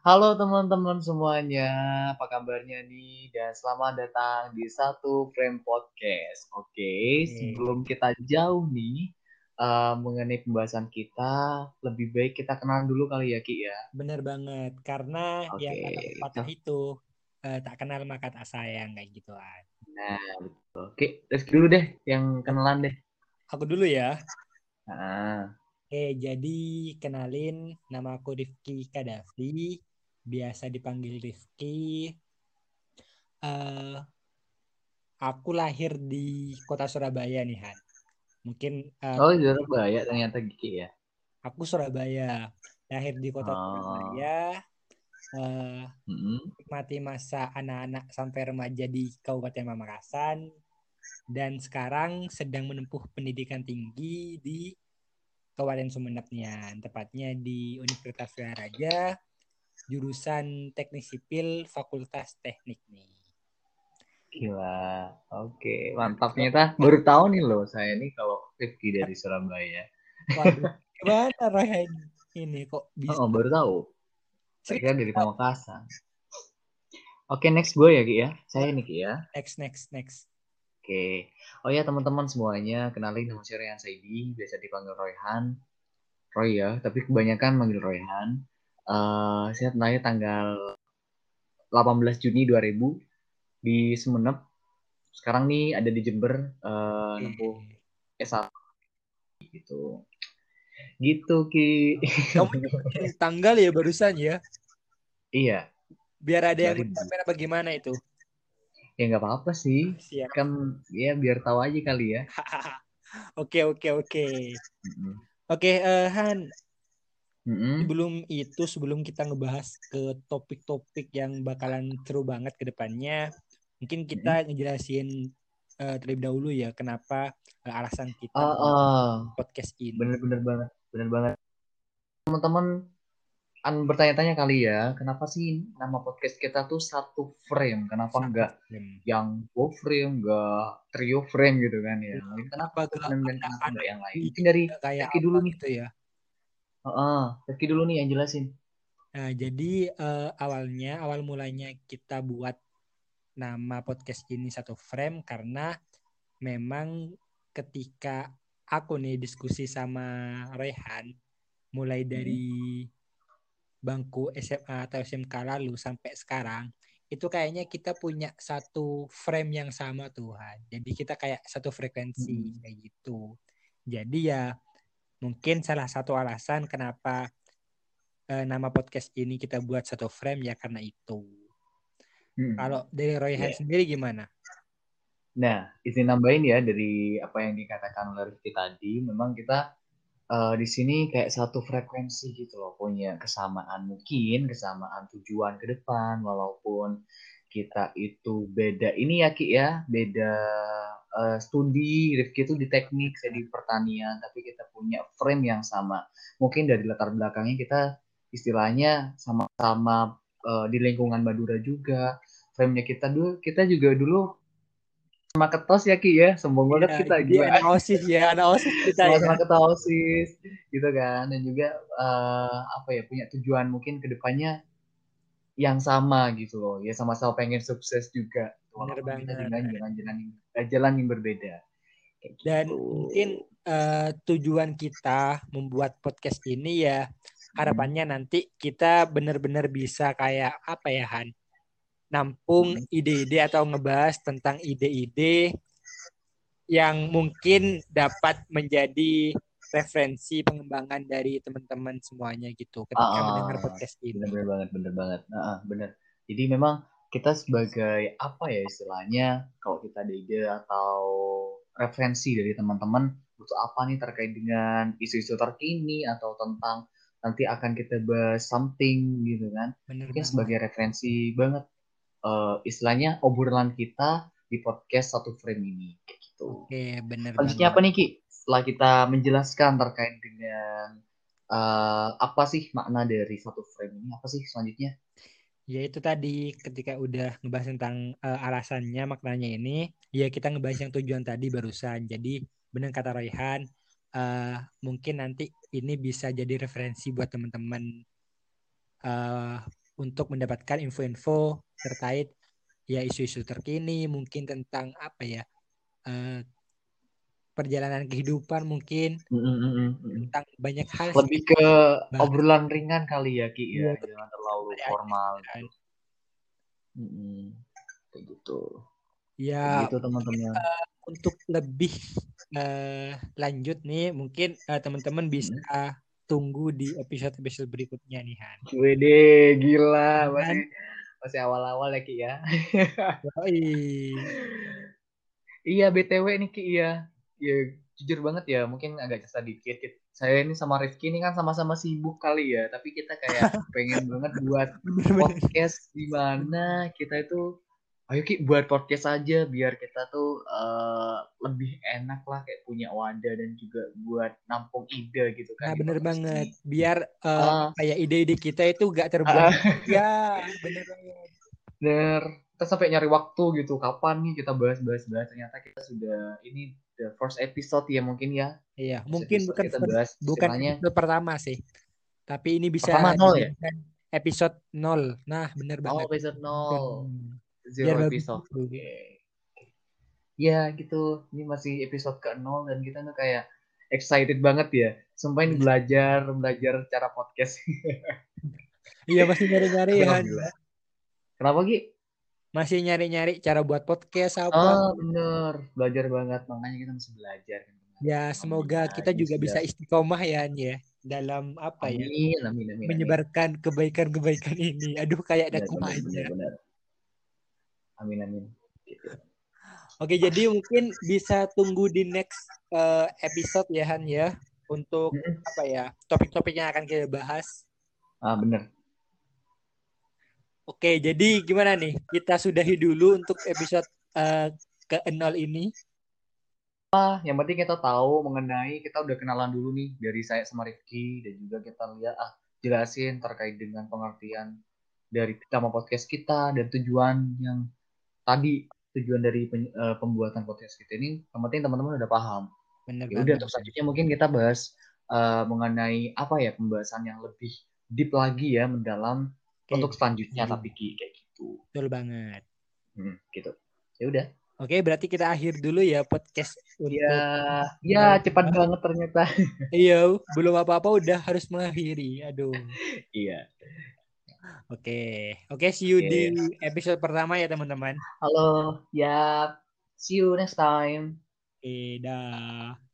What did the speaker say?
Halo teman-teman semuanya, apa kabarnya nih? Dan selamat datang di satu frame podcast. Oke, sebelum kita jauh nih uh, mengenai pembahasan kita, lebih baik kita kenalan dulu kali ya Ki ya. Bener banget, karena okay. yang kata itu uh, tak kenal maka tak sayang kayak gitu kan. Nah, betul. Oke, terus dulu deh yang kenalan deh. Aku dulu ya. Nah. Oke, jadi kenalin nama aku Rifki Kadafi biasa dipanggil Rifki. Uh, aku lahir di kota Surabaya nih Han. Mungkin uh, Oh Surabaya ternyata Gigi ya. Aku Surabaya, lahir di kota oh. Surabaya. Uh, mm-hmm. masa anak-anak sampai remaja di Kabupaten Pamekasan dan sekarang sedang menempuh pendidikan tinggi di Kabupaten Sumenebnya, tepatnya di Universitas Raja jurusan teknik sipil Fakultas Teknik nih. Gila, oke, mantap ternyata. Baru tahu nih loh saya nih kalau Rifki dari Surabaya. Waduh, gimana Ryan ini kok bisa? Oh, baru tahu. Saya kira dari Pamekasan. Oke, next gue ya, Ki ya. Saya nih, Ki ya. Next, next, next. Oke. Oh ya, teman-teman semuanya, kenalin nama saya Ryan Saidi, biasa dipanggil Royhan. Roy ya, tapi kebanyakan manggil Royhan. Uh, saya lahir tanggal 18 Juni 2000 di Semenep. Sekarang nih ada di Jember uh, nempuh S1 gitu. Gitu Ki. Kamu tanggal ya barusan ya? Iya. Biar ada yang merah bagaimana itu? Ya nggak apa-apa sih. Siap. Kan ya biar tahu aja kali ya. Oke oke oke. Oke uh, Han, Mm-hmm. Sebelum itu, sebelum kita ngebahas ke topik-topik yang bakalan seru banget ke depannya, mungkin kita mm-hmm. ngejelasin uh, terlebih dahulu ya kenapa uh, alasan kita uh, uh, podcast ini. Bener-bener banget, bener banget. Teman-teman an bertanya-tanya kali ya, kenapa sih nama podcast kita tuh satu frame? Kenapa satu enggak frame. yang dua frame, enggak trio frame gitu kan ya? Iya. Kenapa enggak yang lain? Mungkin dari kayak dulu nih tuh ya Uh, Rifki dulu nih yang jelasin. Nah, jadi uh, awalnya, awal mulanya kita buat nama podcast ini satu frame karena memang ketika aku nih diskusi sama Rehan mulai hmm. dari bangku SMA atau SMK lalu sampai sekarang itu kayaknya kita punya satu frame yang sama Tuhan. Jadi kita kayak satu frekuensi hmm. kayak gitu. Jadi ya mungkin salah satu alasan kenapa uh, nama podcast ini kita buat satu frame ya karena itu. Hmm. Kalau dari Roy yeah. sendiri gimana? Nah, izin nambahin ya dari apa yang dikatakan oleh Rifki tadi, memang kita uh, di sini kayak satu frekuensi gitu loh, punya kesamaan mungkin, kesamaan tujuan ke depan, walaupun kita itu beda ini ya Ki ya, beda uh, studi, Rifki itu di teknik, saya di pertanian, tapi kita punya frame yang sama. Mungkin dari latar belakangnya kita istilahnya sama-sama uh, di lingkungan Madura juga. Frame-nya kita dulu, kita juga dulu sama ketos ya Ki ya, sombong banget ya, kita gitu. Anak osis ya, anak osis kita ya. Sama ketua osis gitu kan, dan juga uh, apa ya punya tujuan mungkin ke depannya yang sama gitu loh ya sama-sama pengen sukses juga Benar banget. dengan jalan-jalan yang, jalan yang berbeda gitu. dan mungkin uh, tujuan kita membuat podcast ini ya harapannya hmm. nanti kita benar-benar bisa kayak apa ya Han nampung hmm. ide-ide atau ngebahas tentang ide-ide yang mungkin dapat menjadi referensi pengembangan dari teman-teman semuanya gitu ketika uh, mendengar podcast ini. Bener, banget, bener banget. Uh, bener. Jadi memang kita sebagai apa ya istilahnya kalau kita ada ide atau referensi dari teman-teman butuh apa nih terkait dengan isu-isu terkini atau tentang nanti akan kita bahas something gitu kan. Bener Mungkin sebagai referensi banget uh, istilahnya obrolan kita di podcast satu frame ini kayak gitu. Oke, bener. Selanjutnya apa nih Ki? setelah kita menjelaskan terkait dengan uh, apa sih makna dari satu frame ini, apa sih selanjutnya? Ya itu tadi ketika udah ngebahas tentang uh, alasannya, maknanya ini, ya kita ngebahas yang tujuan tadi barusan. Jadi benar kata Raihan, uh, mungkin nanti ini bisa jadi referensi buat teman-teman uh, untuk mendapatkan info-info terkait ya isu-isu terkini mungkin tentang apa ya uh, perjalanan kehidupan mungkin mm -hmm. tentang banyak hal lebih sih. ke bah. obrolan ringan kali ya Ki ya, ya jangan terlalu formal gitu. Mm -hmm. kayak gitu ya gitu teman-teman uh, untuk lebih uh, lanjut nih mungkin uh, teman-teman bisa hmm. tunggu di episode-episode berikutnya nih Han. Wede gila masih masih awal-awal ya Ki ya. iya BTW nih Ki ya. Ya jujur banget ya mungkin agak cerita dikit. Saya ini sama Rifki ini kan sama-sama sibuk kali ya, tapi kita kayak pengen banget buat podcast di mana kita itu ayo Ki buat podcast aja biar kita tuh uh, lebih enak lah kayak punya wadah dan juga buat nampung ide gitu kan. Nah bener banget ini. biar uh, uh, kayak ide-ide kita itu gak terbuang. Uh, ya bener banget. Bener. Kita sampai nyari waktu gitu kapan nih kita bahas-bahas bahas ternyata kita sudah ini the first episode ya mungkin ya. Iya mungkin bukan kita bahas, bukan episode pertama sih. Tapi ini bisa pertama nol ya. Episode nol. Nah bener oh, banget. Oh episode nol. Hmm zero Biar episode. Oke. Okay. Ya gitu. Ini masih episode ke nol dan kita tuh kayak excited banget ya. Sumpah ini belajar belajar cara podcast. iya masih nyari-nyari ya. Kenapa Gi? Masih nyari-nyari cara buat podcast apa? Oh bener, belajar banget makanya kita masih belajar. Ya semoga amin, kita juga bisa istiqomah ya ya dalam apa amin, ya amin, amin, menyebarkan kebaikan-kebaikan ini. Aduh kayak ada kumanya. Amin amin. Gitu. Oke, jadi mungkin bisa tunggu di next uh, episode ya Han ya untuk hmm. apa ya topik-topik yang akan kita bahas. Ah benar. Oke, jadi gimana nih? Kita sudahi dulu untuk episode uh, ke nol ini. Ah, yang penting kita tahu mengenai kita udah kenalan dulu nih dari saya sama Rifki dan juga kita lihat ah jelasin terkait dengan pengertian dari nama podcast kita dan tujuan yang tadi tujuan dari pen, uh, pembuatan podcast kita ini yang penting teman-teman udah paham. Benar. Ya udah untuk selanjutnya mungkin kita bahas uh, mengenai apa ya pembahasan yang lebih deep lagi ya mendalam okay. untuk selanjutnya hmm. tapi kayak gitu. Betul banget. Hmm, gitu. Ya udah. Oke, berarti kita akhir dulu ya podcast untuk Ya, ya cepat banget ternyata. iya, belum apa-apa udah harus mengakhiri. Aduh. iya. Oke, oke see you okay. di episode pertama ya teman-teman. Halo, ya see you next time. Oke, dah.